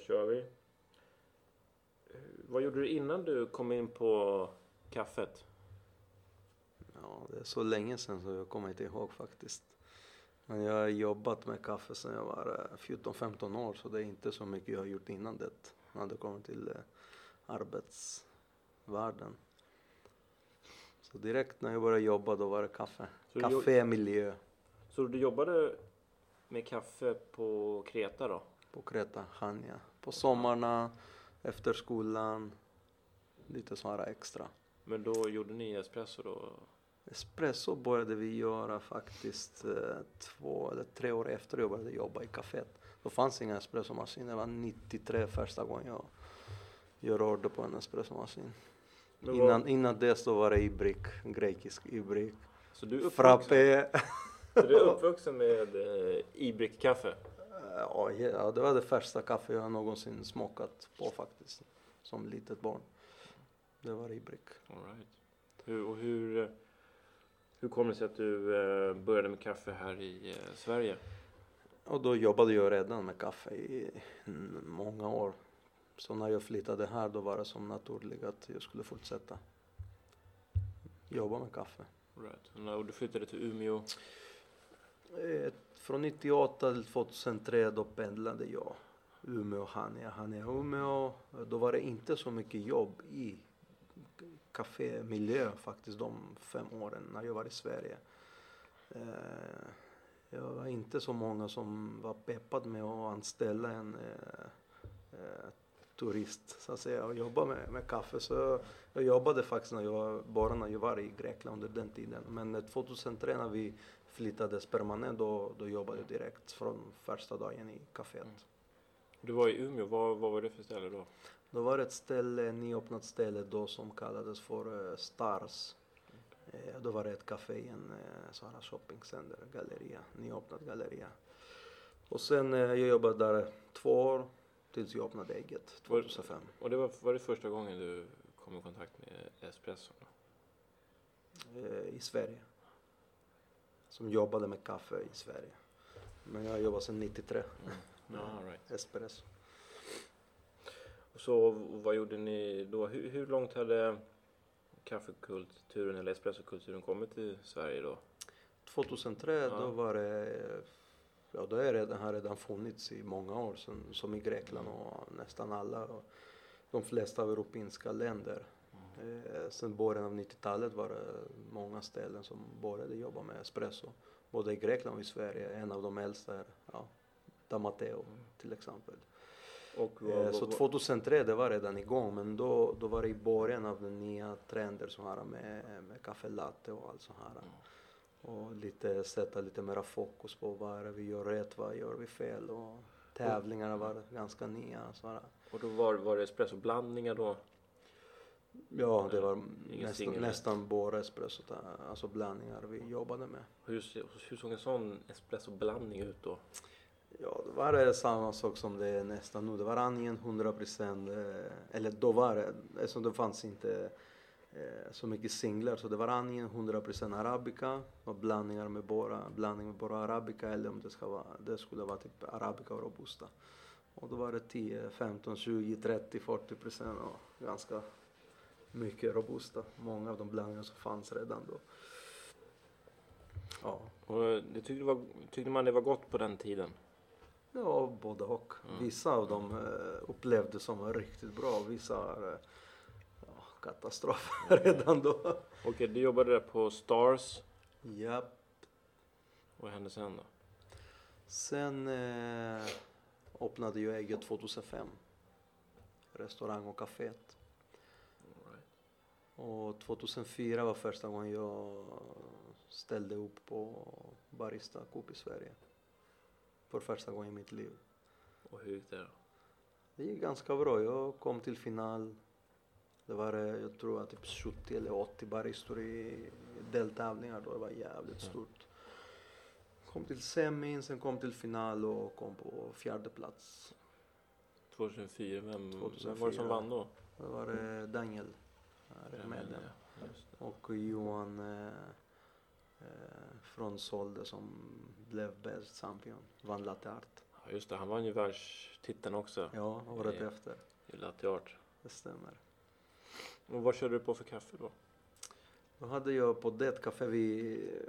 kör vi. Eh, Vad gjorde du innan du kom in på kaffet? Ja, det är så länge sedan så jag kommer inte ihåg faktiskt. Men jag har jobbat med kaffe sedan jag var eh, 14-15 år så det är inte så mycket jag har gjort innan det. När det kommer till eh, arbetsvärlden. Så direkt när jag började jobba då var det kaffe. Så Cafémiljö så du jobbade med kaffe på Kreta då? på Kreta, Hanja. På sommarna, efter skolan, lite sådana extra. Men då gjorde ni espresso då? Espresso började vi göra faktiskt eh, två eller tre år efter jag började jobba i kaféet. Då fanns inga espressomaskiner. Det var 93 första gången jag gör order på en espressomaskin. Vad- Innan, innan dess då var det Ibrik, grekisk Ibrik. Så du är uppvuxen, Frappé. så du är uppvuxen med eh, Ibrick-kaffe? Ja, ja, det var det första kaffe jag någonsin smakat på faktiskt. Som litet barn. Det var Ibrik. All right. hur, och hur, eh, hur kom det sig att du eh, började med kaffe här i eh, Sverige? Och då jobbade jag redan med kaffe i många år. Så när jag flyttade här då var det som naturligt att jag skulle fortsätta jobba med kaffe. Right. Och du flyttade till Umeå? Eh, från 98 till 2003 då pendlade jag Umeå, Hania, Hania, Umeå. Då var det inte så mycket jobb i kafémiljö faktiskt de fem åren när jag var i Sverige. Eh, jag var inte så många som var peppad med att anställa en eh, turist så att säga och jobba med, med kaffe. Så jag, jobbade faktiskt när jag, bara när jag var i Grekland under den tiden. Men 2003 när vi flyttades permanent då, då jobbade jag direkt från första dagen i kaféet. Du var i Umeå, vad, vad var det för ställe då? Då var det ett ställe, nyöppnat ställe då som kallades för eh, Stars. Eh, då var det ett café i en eh, sån här shoppingcenter, galleria, nyöppnat galleria. Och sen eh, jag jobbade där två år tills jag öppnade eget Var- 2005. Och det var, var det första gången du kom i kontakt med espresso? Eh, i Sverige. Som jobbade med kaffe i Sverige. Men jag jobbar sedan 93, Ja, all right. espresso. Och så vad gjorde ni då? Hur, hur långt hade kaffekulturen eller espressokulturen kommit till Sverige då? 2003 Ja. då var det, ja då är det, den har redan funnits i många år som, som i Grekland och nästan alla, och de flesta europeiska länder. Eh, sen början av 90-talet var det många ställen som började jobba med espresso. Både i Grekland och i Sverige. En av de äldsta är ja, Damateo till exempel. Och vad, Eh, Så vad, 2003 det var redan igång men då, då var det i början av den nya trender som här med, med kaffe latte och allt så här. Och lite, sätta lite mera fokus på vad är det vi gör rätt, vad gör vi fel och tävlingarna var ganska nya. Så här. och då var, var det espressoblandningar då? Ja, det var nästan, nästan bara espresso, alltså blandningar vi jobbade med. Hur, hur såg en sån espressoblandning ut då? Ja, då var det samma sak som det är nästan nu. Det var antingen 100 procent, eller då var det, eftersom det fanns inte eh, så mycket singlar, så det var antingen 100 procent arabica och blandningar med bara, blandning med bara arabica eller om det, ska vara, det skulle vara typ arabica och robusta. Och då var det 10, 15, 20, 30, 40 procent och ganska mycket robusta. Många av de blandningar som fanns redan då. Ja. Och det tyckte, var, tyckte man det var gott på den tiden? Ja, både och. Mm. Vissa av dem eh, upplevde som var riktigt bra, vissa eh, ja, katastrof redan då. Okej, du jobbade där på Stars. Japp. Vad hände sen då? Sen eh, öppnade jag eget 2005. Restaurang och kaféet. Och 2004 var första gången jag ställde upp på Barista Cup i Sverige. För första gången i mitt liv. Och hur gick det då? Det gick ganska bra. Jag kom till final. Det var, eh, jag tror att typ 70 eller 80 baristor i deltävlingar då. Det var jävligt Ja. stort. Kom till semin, sen kom till final och kom på fjärde plats. 2004, vem, vem var det 2004. som vann då? Det var eh, Daniel, det. Och Johan eh, eh, från Solde som blev bäst champion. Vann latte art. Ja, just det, han vann ju världstiteln också Ja, året Eh. efter. i latte art. Det stämmer. Och vad körde du på för kaffe då? Då hade jag på det café vi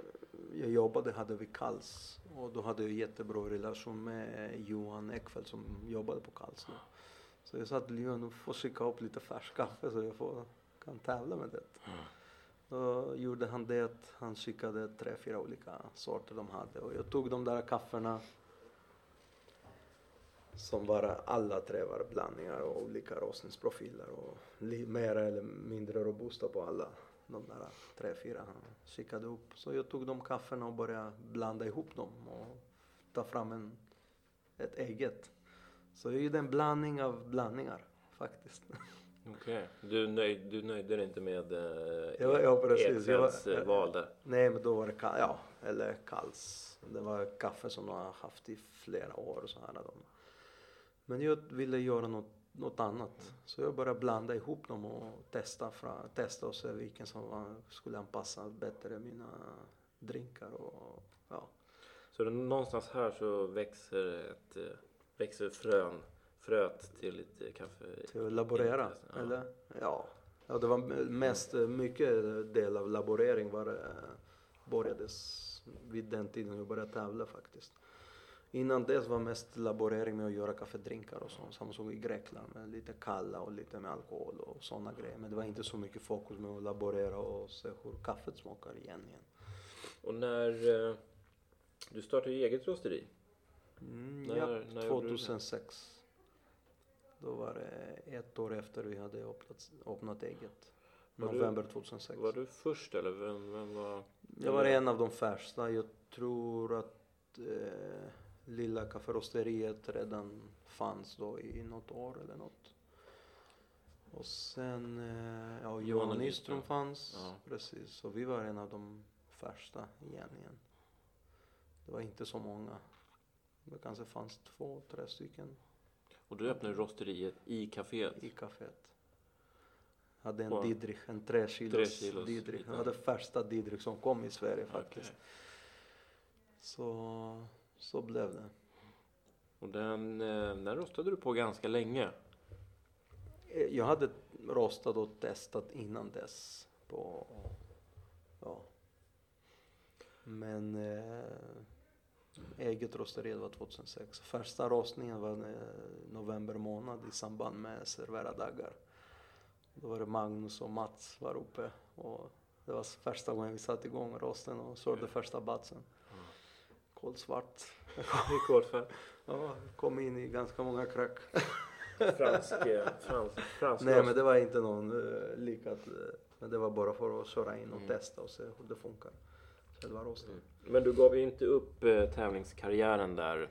jag jobbade hade vi Kals och då hade jag jättebra relation med Johan Ekfeldt som jobbade på Kals då. Så jag sa till Johan, du får skicka upp lite färskt kaffe så jag får, kan tävla med det. Då gjorde han det. Han skickade tre, fyra olika sorter de hade och jag tog de där kafferna som var alla tre var blandningar och olika rostningsprofiler och mer eller mindre robusta på alla de där tre, fyra han skickade upp. Så jag tog de kafferna och började blanda ihop dem och ta fram en, ett eget. Så jag gjorde en blandning av blandningar faktiskt. Okej, du, nöj, du nöjde dig inte med eh, Ja, ja, precis. Ekfeldts eh, val där? Nej, men då var det ka- ja, eller kals. Det var kaffe som de har haft i flera år. Så här, de. Men jag ville göra något, något annat. Så jag började blanda ihop dem och testa, fra, testa och se vilken som var, skulle anpassa bättre mina drinkar. Och, ja. Så det, någonstans här så växer, ett, eh, växer frön, fröet till lite kaffe? Till att laborera, Ja. eller? Ja. ja, det var mest mycket del av laborering var det, börjades vid den tiden jag började tävla faktiskt. Innan dess var mest laborering med att göra kaffedrinkar och sånt. Samma sak i Grekland med lite kalla och lite med alkohol och sådana grejer. Men det var inte så mycket fokus med att laborera och se hur kaffet smakar igen. igen. Och när eh, du startade eget rosteri, Mm, När- ja, när gjorde du det? 2006. Då var det ett år efter vi hade öppnat, öppnat eget. Var November 2006. var du först eller vem, vem var? Jag var en av de första. Jag tror att eh, lilla kafferosteriet redan fanns då i något år eller något. Och sen, eh, ja, Johan Nyström. Fanns. Ja. Precis, så vi var en av de första igen, igen. Det var inte så många. Det kanske fanns två, tre stycken Och du öppnade rosteriet i kaféet? i kaféet. Hade en Wow. Didrich, en tre kilos, Tre kilos liten. Han hade första Didrich som kom i Sverige faktiskt. Okej. Så, så blev det. Och den, eh, den rostade du på ganska länge? Eh, Jag hade rostat och testat innan dess. På, ja. Men eh, eget rosteri var 2006. Första rostningen var eh, november månad i samband med serveradagar. Då var det Magnus och Mats var uppe och det var första gången vi satte igång rosten och sålde första batchen. Kolsvart. Kolfärg? Ja, kom in i ganska många krack. Fransk, eh, fransk, fransk Nej men det var inte någon uh, eh, men det var bara för att köra in och Mm. testa och se hur det funkar. Själva rosten. Men du gav ju inte upp eh, tävlingskarriären där.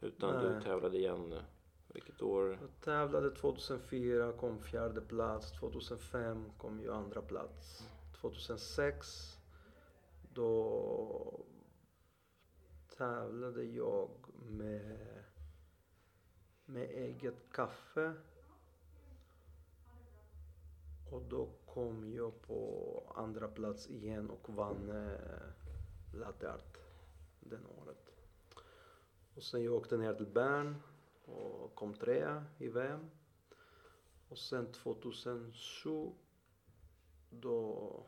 Utan du Nej. tävlade igen. eh, Vilket år? Jag tävlade 2004, kom fjärde plats. 2005 kom ju andra plats. 2006 då tävlade jag med, med eget kaffe. Och då kom jag på andra plats igen och vann eh, latte art den året. Och sen jag åkte ner till Bern och kom trea i VM. Och sen 2007 då,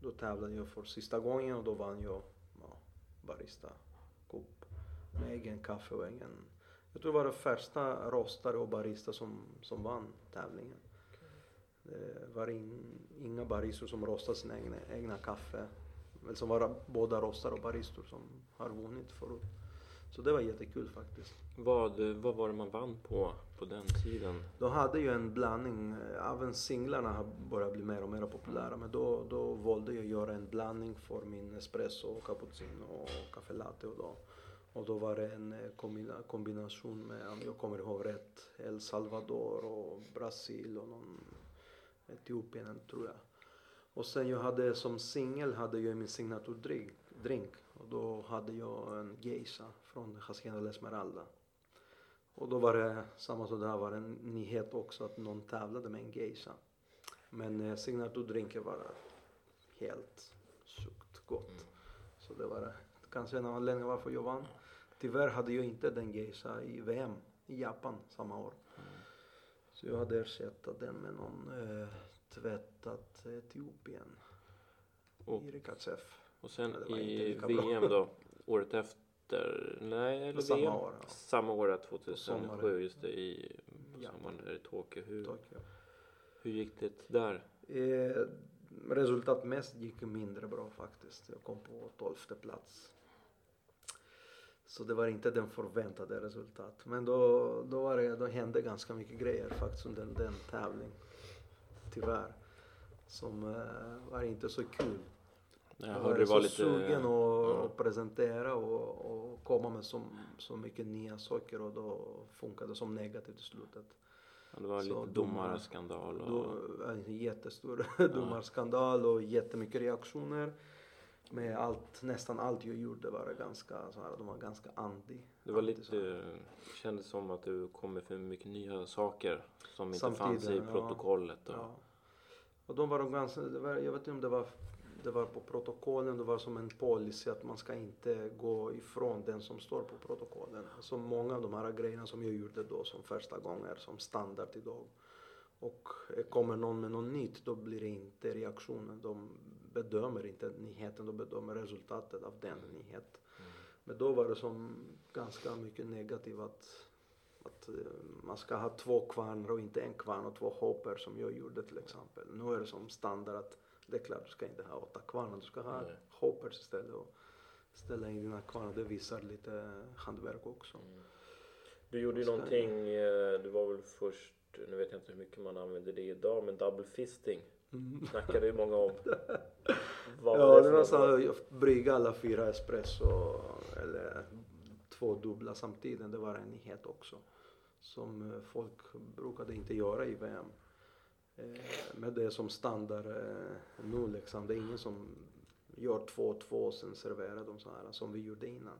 då tävlade jag för sista gången och då vann jag ja, Barista Cup med egen kaffe och egen... Jag tror det var det första rostare och barista som, som vann tävlingen. Det var in, inga baristor som rostade sina egna, egna kaffe. Eller som var båda rostare och baristor som har vunnit förut. Så det var jättekul faktiskt. Vad, eh, vad var det man vann på, på den tiden? Då hade ju en blandning, eh, även singlarna har börjat bli mer och mer populära. Men då, då valde jag göra en blandning för min espresso, cappuccino och caffè latte. Och då, och då var det en eh, kombina, kombination med, om jag kommer ihåg rätt, El Salvador och Brasil och någon Etiopien tror jag. Och sen jag hade som singel hade jag min signaturdrink drink, och då hade jag en geisha från Hacienda La Esmeralda. Och då var det samma som det här var en nyhet också att någon tävlade med en geisha. Men eh, signaturdrinken var helt sjukt gott. Så det var kanske en av anledningarna varför jag vann tyvärr hade jag inte den Geisa i VM i Japan samma år. Så jag hade ersatt den med någon eh, tvättat Etiopien Och, i Rikatsev. och sen Ja, i. VM då, året efter? Nej, eller Samma VM? år, ja. Samma år, 2007, sommaren. just det, i Japan. sommaren där i Tokyo. Hur, Tokyo. hur gick det där? Eh, resultatmässigt gick det mindre bra faktiskt. Jag kom på tolfte plats. Så det var inte den förväntade resultat. Men då, då, var det, då hände ganska mycket grejer faktiskt under den tävlingen. Tyvärr. Som eh, var inte så kul. Jag Jag var det var så lite... sugen att ja. presentera och, och komma med så, så mycket nya saker och då funkade det som negativt i slutet. Ja, det var Så lite domarskandal och... Då, en jättestor domarskandal och jättemycket reaktioner. Med allt, nästan allt jag gjorde var ganska så här, de var ganska anti. Det var lite, kändes som att du kom med för mycket nya saker som inte Samtidigt, fanns i protokollet. Och, Ja. Och de var ganska, var, jag vet inte om det var, det var på protokollen, det var som en policy att man ska inte gå ifrån den som står på protokollen. Så många av de här grejerna som jag gjorde då som första gånger som standard idag. Och eh, kommer någon med något nytt då blir det inte reaktionen. De bedömer inte nyheten, de bedömer resultatet av den nyheten. Men då var det som ganska mycket negativt att, att eh, man ska ha två kvarnar och inte en kvarn och två hopper som jag gjorde till exempel. Nu är det som standard att det är klart du ska inte ha åtta kvarnar, du ska ha Nej. hoppers istället och ställa in dina kvarnar. Det visar lite handverk också. Du gjorde ju någonting, eh, du var väl först, nu vet jag inte hur mycket man använder det idag, men double fisting Mm. snackade ju många om. Vad Ja, det var så brygga alla fyra espresso eller två dubbla samtidigt. Det var en nyhet också. Som eh, folk brukade inte göra i VM. Eh, Men det är som standard eh, nu liksom. Det är ingen som gör två och två och sen serverar de så här som vi gjorde innan.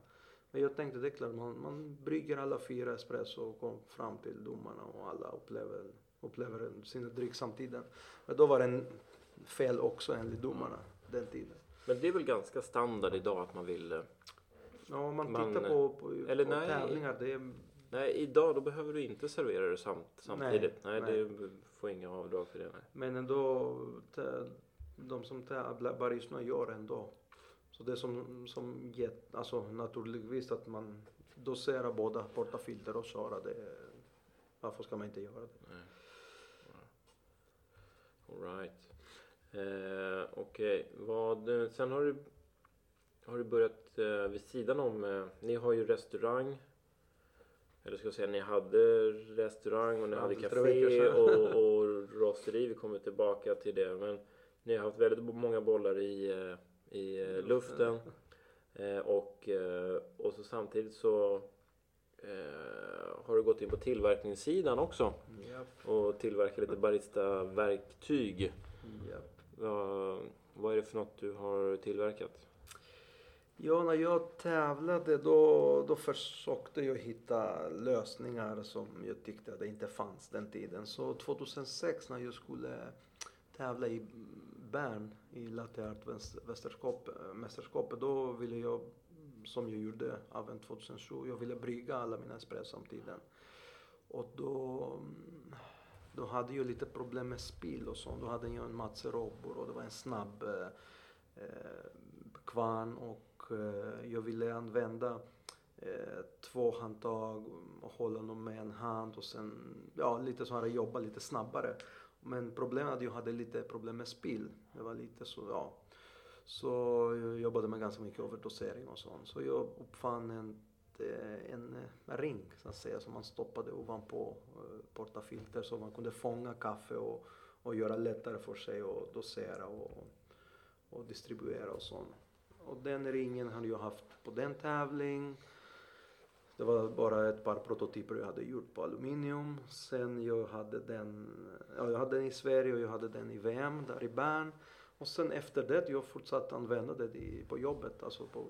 Men jag tänkte det är klart man, man brygger alla fyra espresso och kommer fram till domarna och alla upplever, upplever sina dryck samtidigt. Men då var det en fel också enligt domarna den tiden. Men det är väl ganska standard idag att man vill... eh, Ja, om man, Man- tittar på, på, eller på nej. tävlingar, det är, Nej, idag då behöver du inte servera det samt, samtidigt. Nej, nej. det får inga avdrag för det. Nej. men ändå, de som tävlar, baristorna gör ändå. Så det som, som get, alltså naturligtvis att man doserar båda portafilter och köra det. Varför ska man inte göra det? nej. All right. Eh, Okej, eh, Sen har du, har du börjat eh, vid sidan om... Eh, ni har ju restaurang. Eller ska jag säga, ni hade restaurang och ni hade café och, och rosteri. Vi kommer tillbaka till det. Men ni har haft väldigt många bollar i, eh, i eh, luften. Eh, och, eh, och så samtidigt så eh, har du gått in på tillverkningssidan också Japp, och tillverkar lite barista-verktyg. Vad, vad är det för något du har tillverkat? Ja, när jag tävlade då, då försökte jag hitta lösningar som jag tyckte att det inte fanns den tiden. Så 2006 när jag skulle tävla i Bern i Latte art mästerskapet, då ville jag, som jag gjorde även 2007, jag ville brygga alla mina espresso samtidigt. Och då, då hade jag lite problem med spill och sånt. Då hade jag en Matze Robur och det var en snabb eh, eh, kvarn och eh, jag ville använda eh, två handtag och hålla dem med en hand och sen ja, lite så här jobba lite snabbare. Men problemet är att jag hade lite problem med spill. Det var lite så, ja. Så jag jobbade med ganska mycket överdosering och sånt. Så jag uppfann en, eh, en eh, ring så att säga som man stoppade ovanpå eh, portafilter så man kunde fånga kaffe och, och göra lättare för sig att dosera och, och distribuera och sånt. Och den ringen hade jag haft på den tävling. Det var bara ett par prototyper jag hade gjort på aluminium. Sen jag hade den, ja, jag hade den i Sverige och jag hade den i VM där i Bern. Och sen efter det jag fortsatte använda det i, på jobbet, alltså på,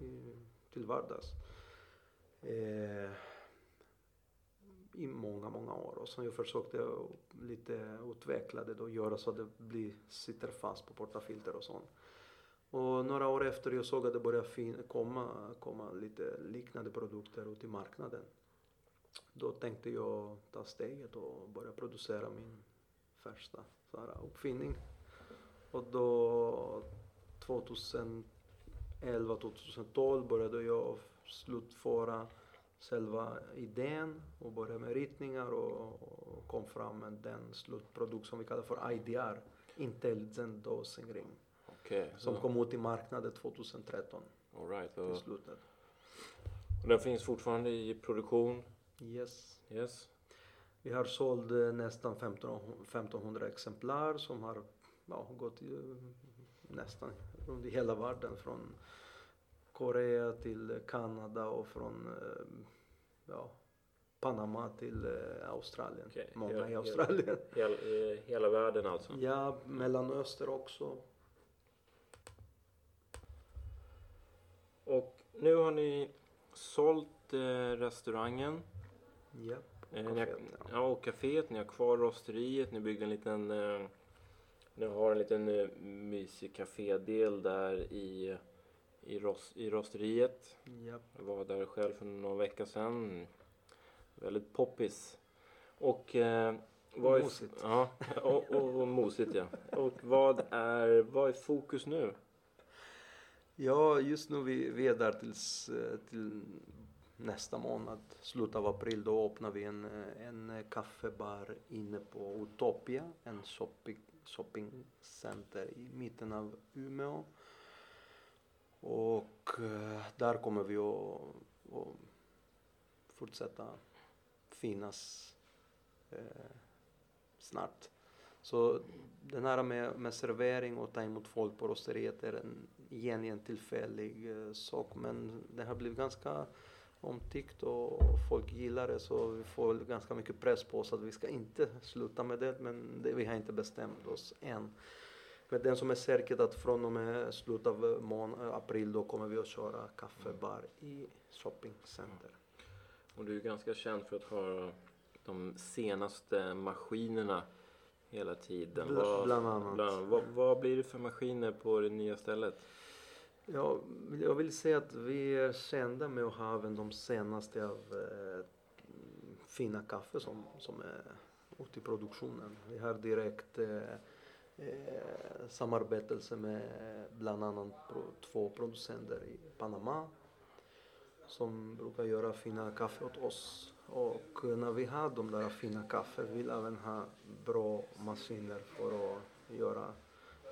i, till vardags. Eh, I många, många år. Och sen jag försökte lite utveckla det och göra så att det blir, sitter fast på portafilter och sånt. Och några år efter jag såg att det började fin- komma, komma lite liknande produkter ut i marknaden. Då tänkte jag ta steget och börja producera min första så här, uppfinning. Och då 2011, 2012 började jag slutföra själva idén och började med ritningar och, och kom fram med den slutprodukt som vi kallar för IDR, Intelligent Dosing Ring, Okej. som så- kom ut i marknaden 2013 All right. Och, slutet. och den finns fortfarande i produktion? Yes. Yes. Vi har sålt eh, nästan 15 1500 exemplar som har ja, gått i, nästan runt i hela världen från Korea till Kanada och från eh, ja, Panama till eh, Australien. Okej, Många hel- i Australien. Hel, I hela världen alltså? Ja, Mellanöster också. Och nu har ni sålt eh, restaurangen. Ja, Eh, har, kaféet, ja. ja, och kaféet. Ni har kvar rosteriet. Ni byggde en liten... Eh, ni har en liten eh, mysig kafédel där i, i, ros, i rosteriet. ja. Jag var där själv för någon vecka sedan. Väldigt poppis. Och... Eh, vad är, Mosigt. Ja, och, och, och mosigt ja. Och vad är, vad är fokus nu? Ja, just nu vi, vi är där tills, eh, till nästa månad, slutet av april, då öppnar vi en, eh, en kaffebar inne på Utopia, en shopping, shoppingcenter i mitten av Umeå. Och eh, där kommer vi att, att fortsätta finnas eh, snart. Så den här med, med servering och ta emot folk på rosteriet är en, igen en tillfällig eh, sak men det har blivit ganska omtyckt och folk gillar det så vi får väl ganska mycket press på oss att vi ska inte sluta med det men det, vi har inte bestämt oss än. Men den som är säkert att från och med slutet av eh, mån- eh, april då kommer vi att köra kaffebar i shoppingcenter. Och du är ganska känd för att ha de senaste maskinerna hela tiden. Bl- bland annat. bland- vad, vad blir det för maskiner på det nya stället? Ja, jag vill säga att vi är kända med att ha även de senaste av eh, fina kaffe som, som är ute i produktionen. Vi har direkt eh, eh, samarbetelse med bland annat pro, två producenter i Panama som brukar göra fina kaffe åt oss. Och eh, när vi har de där fina kaffe vill vi även ha bra maskiner för att göra,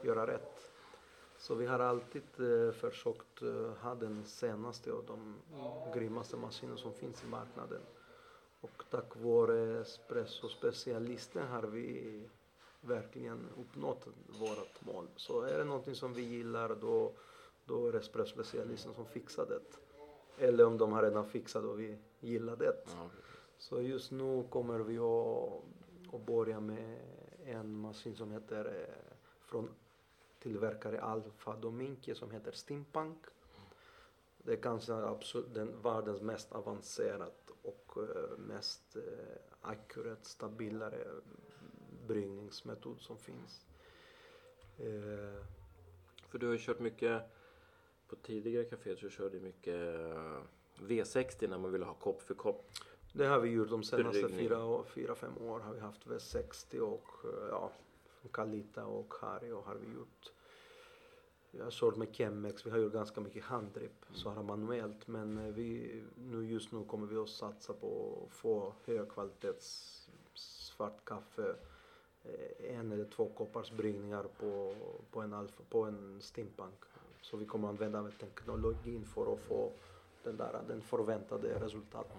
göra rätt. Så vi har alltid eh, försökt eh, ha den senaste och de grymmaste maskiner som finns i marknaden. Och tack vare espresso-specialisten har vi verkligen uppnått vårt mål. Så är det någonting som vi gillar då, då är det espresso-specialisten som fixar det. Eller om de har redan fixat och vi gillar det. Ja, Så just nu kommer vi att, att börja med en maskin som heter eh, från tillverkare Alfa Dominque som heter Steampunk. Det är kanske absolut den världens mest avancerad och eh, mest eh, akkurat, stabilare bryggningsmetod som finns. För du har kört mycket, på tidigare kaféer så körde mycket eh, V60 när man ville ha kopp för kopp. Det har vi gjort de senaste fyra, fyra, fem år har vi haft V60 och eh, ja, Kalita och Harry och har vi gjort. Har kört med Chemex, vi har gjort ganska mycket handdrip så här manuellt men eh, vi, nu just nu kommer vi att satsa på att få högkvalitets svart kaffe en eller två koppars bryggningar på, på, en alfa, på en steampunk. Så vi kommer använda teknologin för att få den, där, den förväntade resultatet.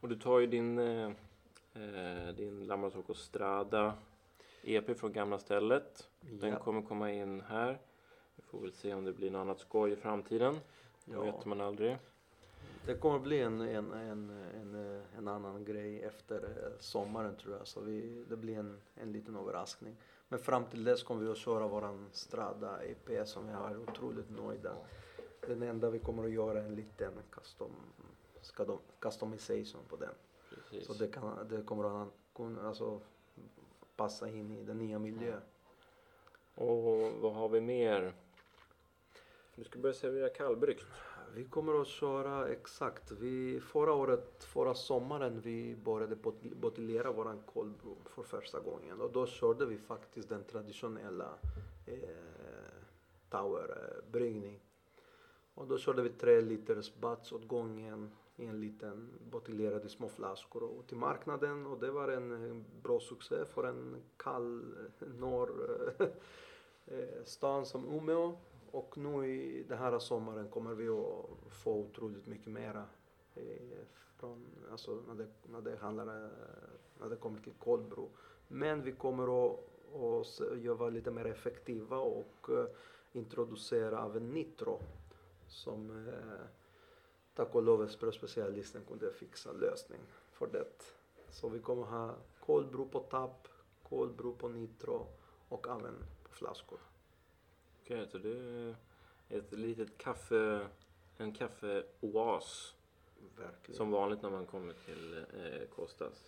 Och du tar ju din, eh, eh, din Lambrasocco Strada EP från gamla stället. Den Ja. kommer komma in här. Vi får väl se om det blir något annat skoj i framtiden. Det Ja. vet man aldrig. Det kommer bli en, en, en, en, en annan grej efter eh, sommaren tror jag. Så vi, det blir en, en liten överraskning. Men fram till dess kommer vi att köra våran Strada EP som vi är otroligt nöjda. Den enda vi kommer att göra är en liten custom, customization på den. Precis. Så det, kan, det kommer att kunna alltså, passa in i den nya miljön. Och vad har vi mer? Du ska börja servera kallbryggt. Vi kommer att köra exakt. Vi, förra året, förra sommaren, vi började buteljera våran cold för första gången. Och då körde vi faktiskt den traditionella eh, towerbryggning. Eh, och då körde vi tre liters bats åt gången i en liten bottyllerad i små flaskor och till marknaden och det var en bra succé för en kall norr eh, stan som Umeå. Och nu i den här sommaren kommer vi att få otroligt mycket mera eh, från, alltså när det, när det handlar, eh, när det kommer till kolbro. Men vi kommer att, att göra lite mer effektiva och eh, introducera även nitro som tack och lov specialisten kunde fixa lösning för det. Så vi kommer ha kolbro på tapp, kolbro på nitro och även på flaskor. Okej, så det är ett litet kaffe, en kaffeoas. Verkligen. Som vanligt när man kommer till eh, Kostas.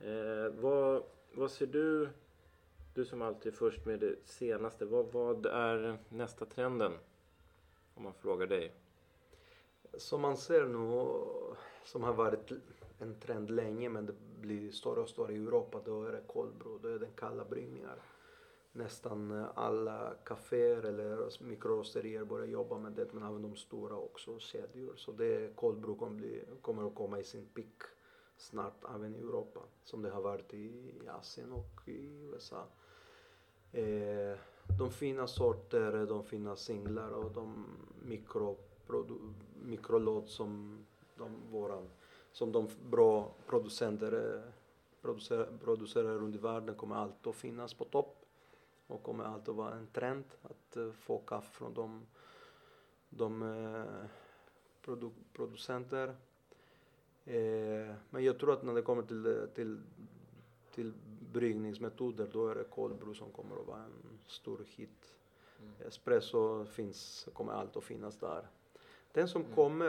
Eh, vad, vad ser du, du som alltid är först med det senaste, vad, vad är nästa trenden? Om man frågar dig. Som man ser nu, som har varit en trend länge men det blir större och större i Europa, då är det cold brew, då är det kalla bryggningar. Nästan eh, alla kaféer eller mikrorosterier börjar jobba med det, men även de stora också, kedjor. Så det cold kommer, kommer att komma i sin pick snart även i Europa, som det har varit i Asien och i USA. Eh, de fina sorter, de fina singlar och de mikro mikrolåt som de, våran, som de bra producenter eh, producerar, producerar runt i världen kommer alltid att finnas på topp. Och kommer alltid vara en trend att eh, få kaffe från de, de eh, produ, producenter. Eh, men jag tror att när det kommer till, till, till bryggningsmetoder då är det cold brew som kommer att vara en stor hit. Espresso finns, kommer alltid att finnas där. Den som Mm. kommer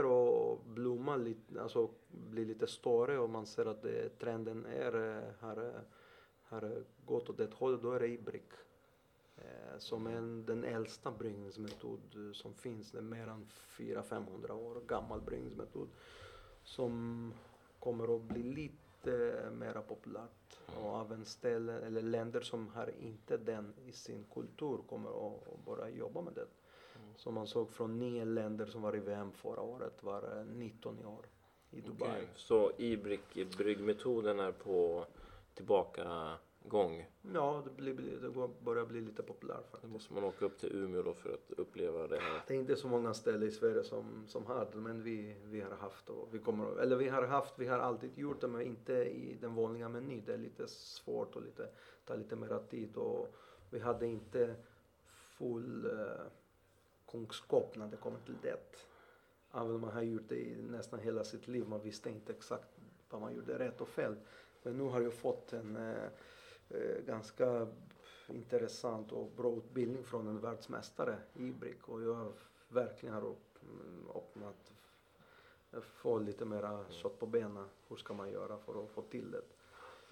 att blomma lite, alltså bli lite större och man ser att det, trenden är, har, har gått åt det hållet, då är det Ibrick. Eh, som är en, den äldsta bryggningsmetod eh, som finns. Det är mer än 400-500 år gammal bryggningsmetod. Som kommer att bli lite mera populärt. Och även ställen eller länder som har inte den i sin kultur kommer att börja jobba med det. Som man såg från nio länder som var i VM förra året var eh, 19 i år i Dubai. Okej, Så Ibrick bryggmetoden är på tillbakagång. Ja, det, blir, det börjar bli lite populärt Då faktiskt. måste man åka upp till Umeå då för att uppleva det här. Det är inte så många ställen i Sverige som, som har det, men vi, vi har haft och vi kommer, eller vi har haft, vi har alltid gjort det, men inte i den vanliga menyn. Det är lite svårt och lite, tar lite mera tid och vi hade inte full eh, kunskap när det kommer till det. Även om man har gjort det i nästan hela sitt liv, man visste inte exakt vad man gjorde rätt och fel. Men nu har jag fått en eh, Eh, ganska intressant och bra utbildning från en världsmästare i Brick och jag verkligen har mm, öppnat, få lite mera kött på benen. Hur ska man göra för att få till det?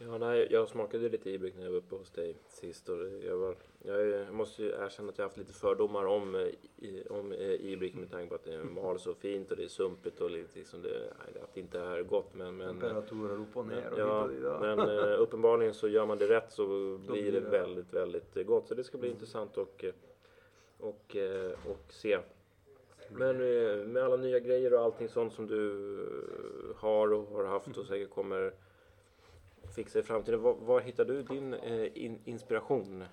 Ja, nej, jag smakade lite Ibrick när jag var uppe hos dig sist och jag, var, jag jag måste ju erkänna att jag haft lite fördomar om, eh, i- om eh, Ibrick med tanke på att det mal så fint och det är sumpigt och lite liksom det, att det inte är gott men, men Temperaturer upp och ner och Ja, men eh, uppenbarligen så gör man det rätt så blir det väldigt, väldigt gott. Så det ska bli Mm. intressant och, och, och se. Men med alla nya grejer och allting sånt som du har och har haft och säkert kommer fixa i framtiden. Var, var hittar du din eh, in, inspiration?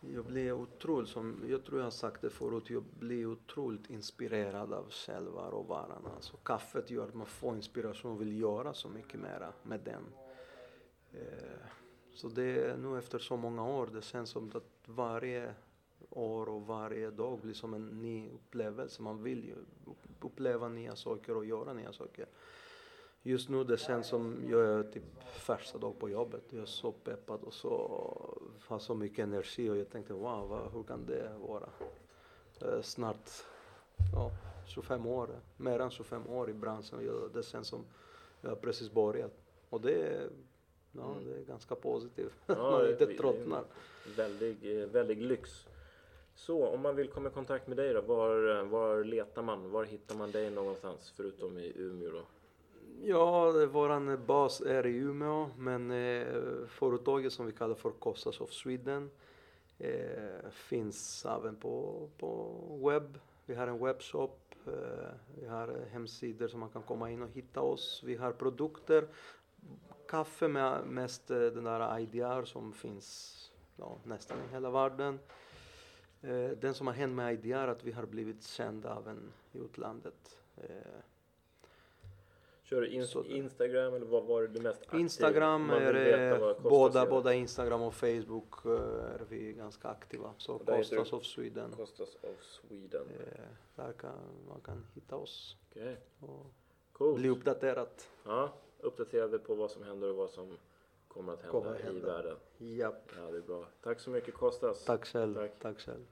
Jag blir otroligt, som jag tror jag har sagt det förut, jag blir otroligt inspirerad av själva råvaran. Alltså kaffet gör att man får inspiration och vill göra så mycket mera med den. Eh, så det är nu efter så många år, det känns som att varje år och varje dag blir som en ny upplevelse. Man vill ju uppleva nya saker och göra nya saker. Just nu det känns som jag är typ första dag på jobbet. Jag är så peppad och så har så mycket energi och jag tänkte wow, vad, hur kan det vara? Eh, snart ja, 25 år, mer än 25 år i branschen. Jag, det känns som jag har precis börjat. Och det är, ja, Mm. det är ganska positivt. Ja, Man inte tröttnar. Väldig, eh, väldig lyx. Så om man vill komma i kontakt med dig då, var, var letar man? Var hittar man dig någonstans förutom i Umeå då? Ja, vår våran bas är i Umeå, men eh, företaget som vi kallar för Costas of Sweden eh, finns även på, på webb. Vi har en webbshop, eh, vi har hemsidor som man kan komma in och hitta oss. Vi har produkter, kaffe med mest eh, den där IDR som finns ja, nästan i hela världen. Eh, den som har hänt med IDR är att vi har blivit kända även i utlandet. Eh, Kör du in, Instagram eller vad var du mest aktiv? Instagram är Kostas båda, båda Instagram och Facebook eh, är vi ganska aktiva. Så Kostas du- of Sweden. Kostas of Sweden. Eh, där kan man kan hitta oss Okej, och coolt. bli uppdaterad. Ja, uppdaterade på vad som händer och vad som kommer att hända Kommer att i hända. världen. Japp. Ja, det är bra. Tack så mycket Kostas. Tack själv. Tack. Tack själv.